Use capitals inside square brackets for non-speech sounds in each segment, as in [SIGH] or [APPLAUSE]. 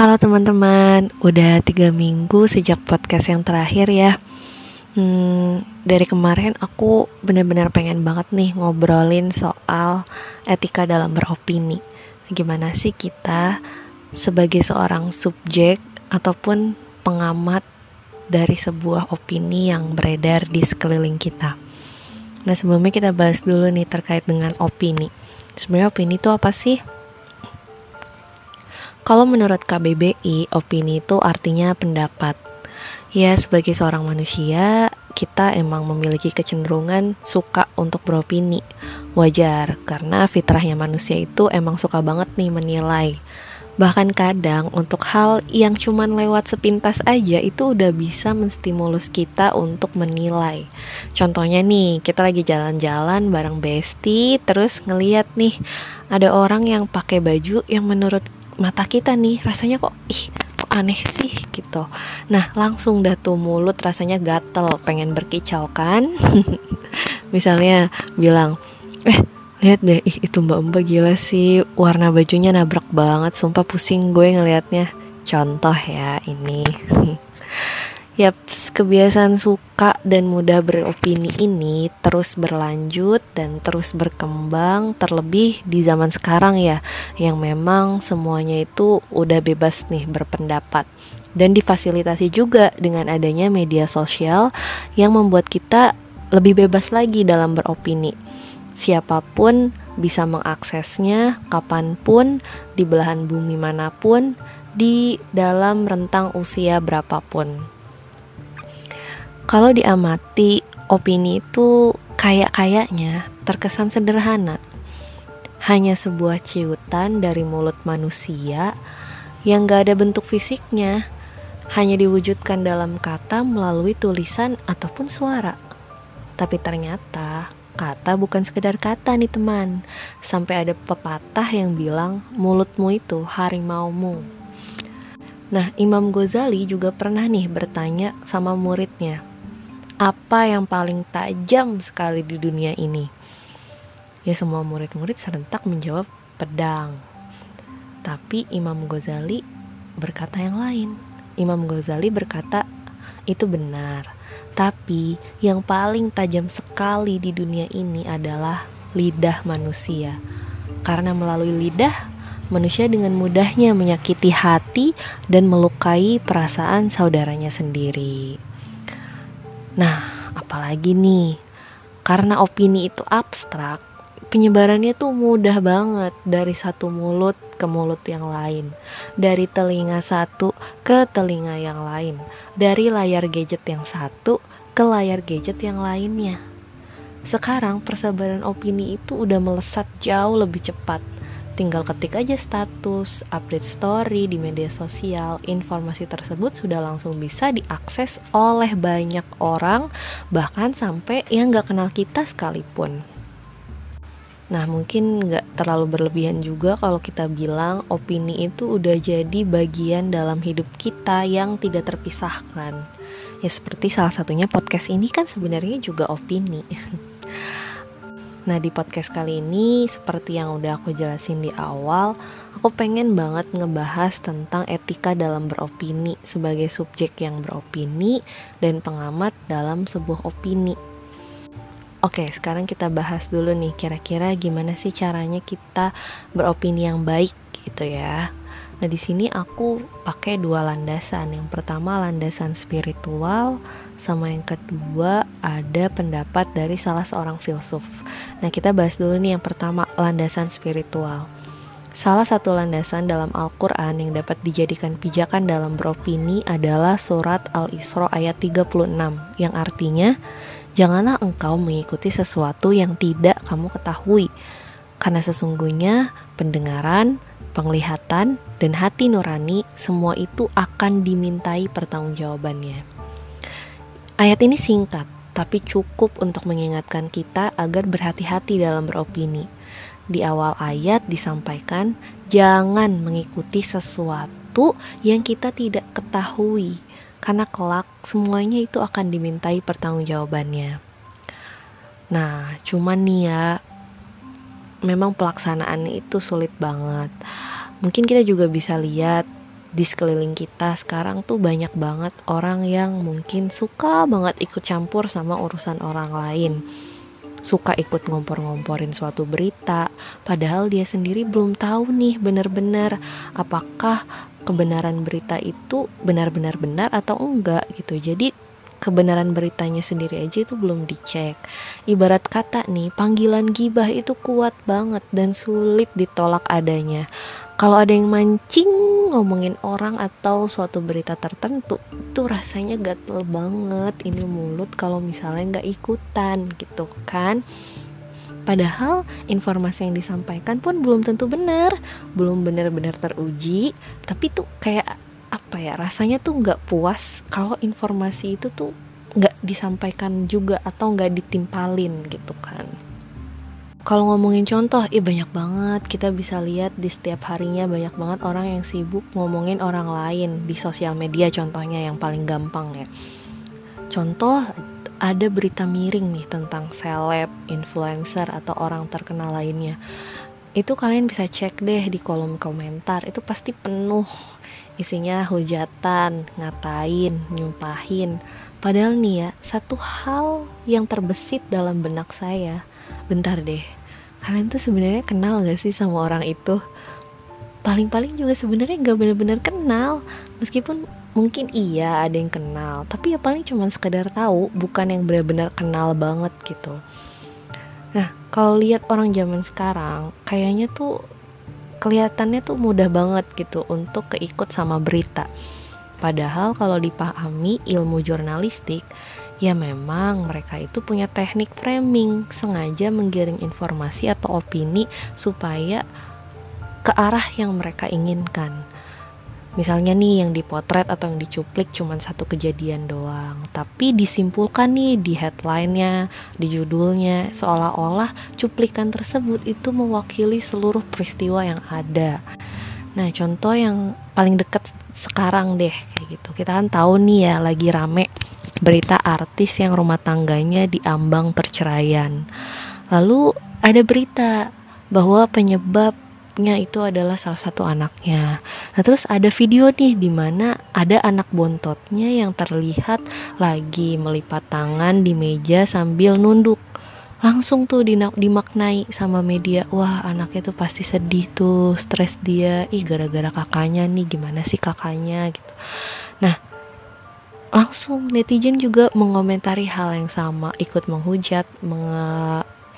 Halo teman-teman, udah tiga minggu sejak podcast yang terakhir ya. Hmm, Dari kemarin aku benar-benar pengen banget nih ngobrolin soal etika dalam beropini. Gimana sih kita sebagai seorang subjek ataupun pengamat dari sebuah opini yang beredar di sekeliling kita? Nah sebelumnya kita bahas dulu nih terkait dengan opini. Sebenarnya opini itu apa sih? Kalau menurut KBBI, opini itu artinya pendapat. Ya, sebagai seorang manusia, kita emang memiliki kecenderungan suka untuk beropini. Wajar, karena fitrahnya manusia itu emang suka banget nih menilai. Bahkan kadang untuk hal yang cuman lewat sepintas aja itu udah bisa menstimulus kita untuk menilai. Contohnya nih, kita lagi jalan-jalan bareng Besti, terus ngeliat nih ada orang yang pakai baju yang menurut mata kita nih rasanya kok ih kok aneh sih gitu. Nah langsung dah tuh mulut rasanya gatel pengen berkicau kan? [LAUGHS] Misalnya bilang eh lihat deh ih itu mbak mbak gila sih warna bajunya nabrak banget sumpah pusing gue ngelihatnya contoh ya ini [LAUGHS] Yap, kebiasaan suka dan mudah beropini ini terus berlanjut dan terus berkembang terlebih di zaman sekarang ya yang memang semuanya itu udah bebas nih berpendapat dan difasilitasi juga dengan adanya media sosial yang membuat kita lebih bebas lagi dalam beropini. Siapa pun bisa mengaksesnya kapan pun, di belahan bumi mana pun, di dalam rentang usia berapapun. Kalau diamati, opini itu kayak-kayaknya terkesan sederhana. Hanya sebuah ciutan dari mulut manusia yang gak ada bentuk fisiknya, hanya diwujudkan dalam kata melalui tulisan ataupun suara. Tapi ternyata kata bukan sekedar kata nih teman. Sampai ada pepatah yang bilang mulutmu itu harimaumu. Nah, Imam Ghazali juga pernah nih bertanya sama muridnya, apa yang paling tajam sekali di dunia ini? Ya semua murid-murid serentak menjawab pedang. Tapi Imam Ghazali berkata yang lain. Imam Ghazali berkata itu benar. Tapi yang paling tajam sekali di dunia ini adalah lidah manusia. Karena melalui lidah manusia dengan mudahnya menyakiti hati dan melukai perasaan saudaranya sendiri. Nah, apalagi nih, karena opini itu abstrak, penyebarannya tuh mudah banget dari satu mulut ke mulut yang lain, dari telinga satu ke telinga yang lain, dari layar gadget yang satu ke layar gadget yang lainnya. Sekarang persebaran opini itu udah melesat jauh lebih cepat Tinggal ketik aja status, update story di media sosial, informasi tersebut sudah langsung bisa diakses oleh banyak orang, bahkan sampai yang gak kenal kita sekalipun. Nah, mungkin nggak terlalu berlebihan juga kalau kita bilang opini itu udah jadi bagian dalam hidup kita yang tidak terpisahkan. Ya seperti salah satunya podcast ini kan sebenarnya juga opini. [LAUGHS] Nah di podcast kali ini seperti yang udah aku jelasin di awal Aku pengen banget ngebahas tentang etika dalam beropini Sebagai subjek yang beropini dan pengamat dalam sebuah opini. Oke sekarang kita bahas dulu nih kira-kira gimana sih caranya kita beropini yang baik gitu ya. Nah di sini aku pakai dua landasan. Yang pertama landasan spiritual sama yang kedua ada pendapat dari salah seorang filsuf Nah, kita bahas dulu nih yang pertama, landasan spiritual. Salah satu landasan dalam Al-Quran yang dapat dijadikan pijakan dalam beropini adalah surat Al-Isra ayat 36 yang artinya Janganlah engkau mengikuti sesuatu yang tidak kamu ketahui Karena sesungguhnya pendengaran, penglihatan, dan hati nurani semua itu akan dimintai pertanggungjawabannya Ayat ini singkat, tapi cukup untuk mengingatkan kita agar berhati-hati dalam beropini. Di awal ayat disampaikan, jangan mengikuti sesuatu yang kita tidak ketahui, karena kelak semuanya itu akan dimintai pertanggungjawabannya. Nah, cuman nih ya, memang pelaksanaannya itu sulit banget. Mungkin kita juga bisa lihat di sekeliling kita sekarang tuh banyak banget orang yang mungkin suka banget ikut campur sama urusan orang lain. Suka ikut ngompor-ngomporin suatu berita padahal dia sendiri belum tahu nih benar-benar apakah kebenaran berita itu benar-benar benar atau enggak gitu. Jadi kebenaran beritanya sendiri aja itu belum dicek. Ibarat kata nih, panggilan gibah itu kuat banget dan sulit ditolak adanya kalau ada yang mancing ngomongin orang atau suatu berita tertentu itu rasanya gatel banget ini mulut kalau misalnya nggak ikutan gitu kan Padahal informasi yang disampaikan pun belum tentu benar, belum benar-benar teruji, tapi tuh kayak apa ya rasanya tuh nggak puas kalau informasi itu tuh nggak disampaikan juga atau nggak ditimpalin gitu kan. Kalau ngomongin contoh, iya banyak banget kita bisa lihat di setiap harinya banyak banget orang yang sibuk ngomongin orang lain di sosial media contohnya yang paling gampang ya. Contoh ada berita miring nih tentang seleb, influencer atau orang terkenal lainnya. Itu kalian bisa cek deh di kolom komentar, itu pasti penuh isinya hujatan, ngatain, nyumpahin. Padahal nih ya, satu hal yang terbesit dalam benak saya bentar deh kalian tuh sebenarnya kenal gak sih sama orang itu? Paling-paling juga sebenarnya gak benar-benar kenal. Meskipun mungkin iya ada yang kenal tapi ya paling cuma sekedar tahu bukan yang benar-benar kenal banget gitu. Nah kalau lihat orang zaman sekarang kayaknya tuh kelihatannya tuh mudah banget gitu untuk keikut sama berita. Padahal kalau dipahami ilmu jurnalistik ya memang mereka itu punya teknik framing, sengaja menggiring informasi atau opini supaya ke arah yang mereka inginkan. Misalnya nih yang dipotret atau yang dicuplik cuma satu kejadian doang, tapi disimpulkan nih di headline-nya, di judulnya, seolah-olah cuplikan tersebut itu mewakili seluruh peristiwa yang ada. Nah, contoh yang paling dekat sekarang deh kayak gitu. Kita kan tahu nih ya lagi rame berita artis yang rumah tangganya diambang perceraian. Lalu ada berita bahwa penyebabnya itu adalah salah satu anaknya. Nah, terus ada video nih di mana ada anak bontotnya yang terlihat lagi melipat tangan di meja sambil nunduk. Langsung tuh dimaknai sama media, wah anaknya tuh pasti sedih tuh, stres dia, ih gara-gara kakaknya nih, gimana sih kakaknya gitu. Nah, langsung netizen juga mengomentari hal yang sama ikut menghujat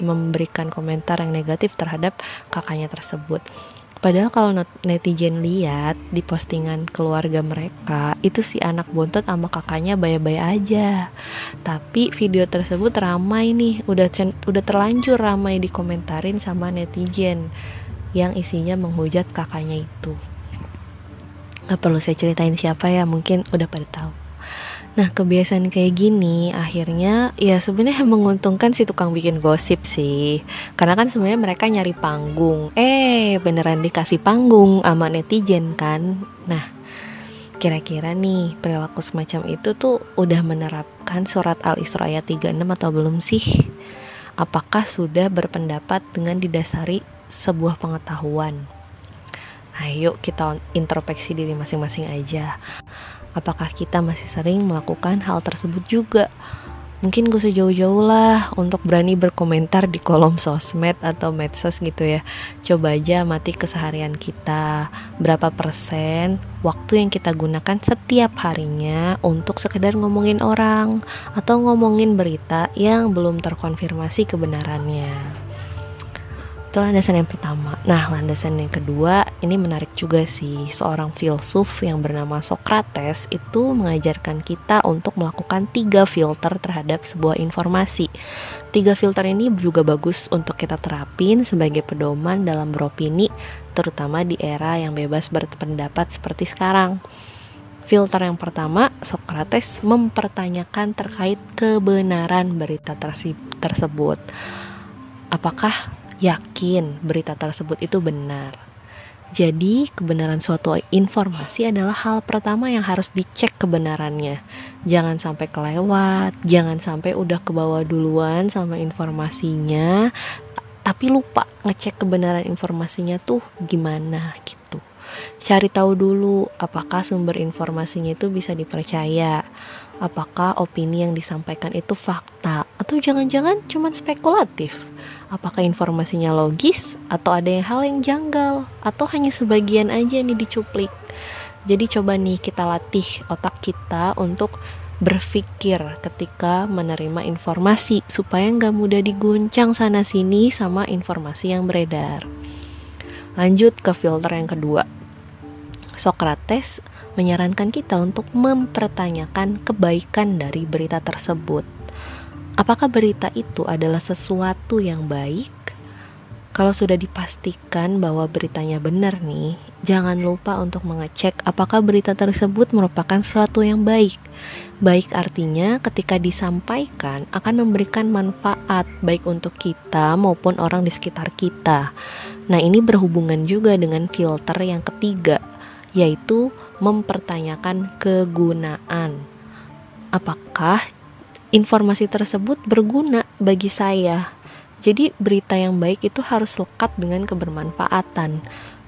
memberikan komentar yang negatif terhadap kakaknya tersebut Padahal kalau netizen lihat di postingan keluarga mereka, itu si anak bontot sama kakaknya baik-baik aja. Tapi video tersebut ramai nih, udah udah terlanjur ramai dikomentarin sama netizen yang isinya menghujat kakaknya itu. Gak perlu saya ceritain siapa ya, mungkin udah pada tahu. Nah kebiasaan kayak gini akhirnya ya sebenarnya [LAUGHS] menguntungkan si tukang bikin gosip sih Karena kan sebenarnya mereka nyari panggung Eh beneran dikasih panggung sama netizen kan Nah kira-kira nih perilaku semacam itu tuh udah menerapkan surat Al-Isra ayat 36 atau belum sih? Apakah sudah berpendapat dengan didasari sebuah pengetahuan? Ayo kita introspeksi diri masing-masing aja apakah kita masih sering melakukan hal tersebut juga? Mungkin gue sejauh-jauh lah untuk berani berkomentar di kolom sosmed atau medsos gitu ya. Coba aja mati keseharian kita. Berapa persen waktu yang kita gunakan setiap harinya untuk sekedar ngomongin orang atau ngomongin berita yang belum terkonfirmasi kebenarannya itu landasan yang pertama. Nah, landasan yang kedua ini menarik juga sih. Seorang filsuf yang bernama Socrates itu mengajarkan kita untuk melakukan tiga filter terhadap sebuah informasi. Tiga filter ini juga bagus untuk kita terapin sebagai pedoman dalam beropini, terutama di era yang bebas berpendapat seperti sekarang. Filter yang pertama, Socrates mempertanyakan terkait kebenaran berita tersebut. Apakah yakin berita tersebut itu benar. Jadi, kebenaran suatu informasi adalah hal pertama yang harus dicek kebenarannya. Jangan sampai kelewat, jangan sampai udah kebawa duluan sama informasinya, tapi lupa ngecek kebenaran informasinya tuh gimana gitu. cari tahu dulu apakah sumber informasinya itu bisa dipercaya apakah opini yang disampaikan itu fakta atau jangan-jangan cuma spekulatif apakah informasinya logis atau ada yang hal yang janggal atau hanya sebagian aja nih dicuplik jadi coba nih kita latih otak kita untuk berpikir ketika menerima informasi supaya nggak mudah diguncang sana sini sama informasi yang beredar. Lanjut ke filter yang kedua. Socrates menyarankan kita untuk mempertanyakan kebaikan dari berita tersebut. Apakah berita itu adalah sesuatu yang baik? Kalau sudah dipastikan bahwa beritanya benar nih, jangan lupa untuk mengecek apakah berita tersebut merupakan sesuatu yang baik. Baik artinya ketika disampaikan akan memberikan manfaat baik untuk kita maupun orang di sekitar kita. Nah, ini berhubungan juga dengan filter yang ketiga, yaitu mempertanyakan kegunaan. Apakah informasi tersebut berguna bagi saya? Jadi berita yang baik itu harus lekat dengan kebermanfaatan.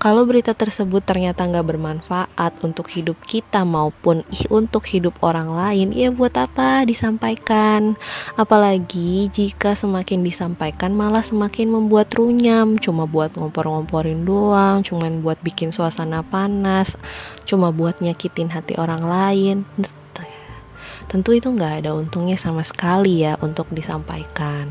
Kalau berita tersebut ternyata nggak bermanfaat untuk hidup kita maupun untuk hidup orang lain, ya buat apa disampaikan? Apalagi jika semakin disampaikan malah semakin membuat runyam, cuma buat ngompor-ngomporin doang, cuma buat bikin suasana panas, cuma buat nyakitin hati orang lain. Tentu itu nggak ada untungnya sama sekali ya untuk disampaikan.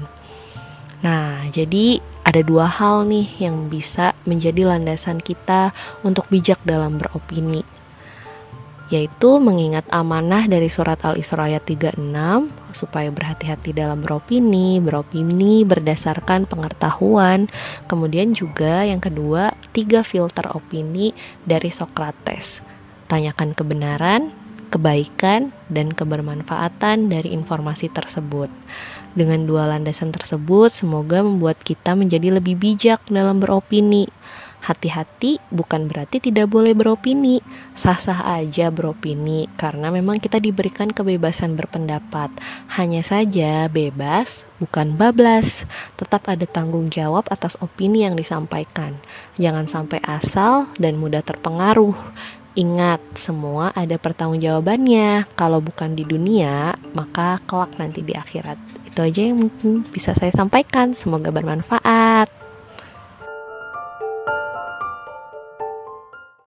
Nah, jadi ada dua hal nih yang bisa menjadi landasan kita untuk bijak dalam beropini yaitu mengingat amanah dari surat Al-Isra ayat 36 supaya berhati-hati dalam beropini, beropini berdasarkan pengetahuan. Kemudian juga yang kedua, tiga filter opini dari Socrates. Tanyakan kebenaran, kebaikan, dan kebermanfaatan dari informasi tersebut. Dengan dua landasan tersebut, semoga membuat kita menjadi lebih bijak dalam beropini. Hati-hati bukan berarti tidak boleh beropini, sah-sah aja beropini karena memang kita diberikan kebebasan berpendapat. Hanya saja bebas, bukan bablas. Tetap ada tanggung jawab atas opini yang disampaikan. Jangan sampai asal dan mudah terpengaruh. Ingat, semua ada pertanggungjawabannya. Kalau bukan di dunia, maka kelak nanti di akhirat. Itu aja yang mungkin bisa saya sampaikan. Semoga bermanfaat.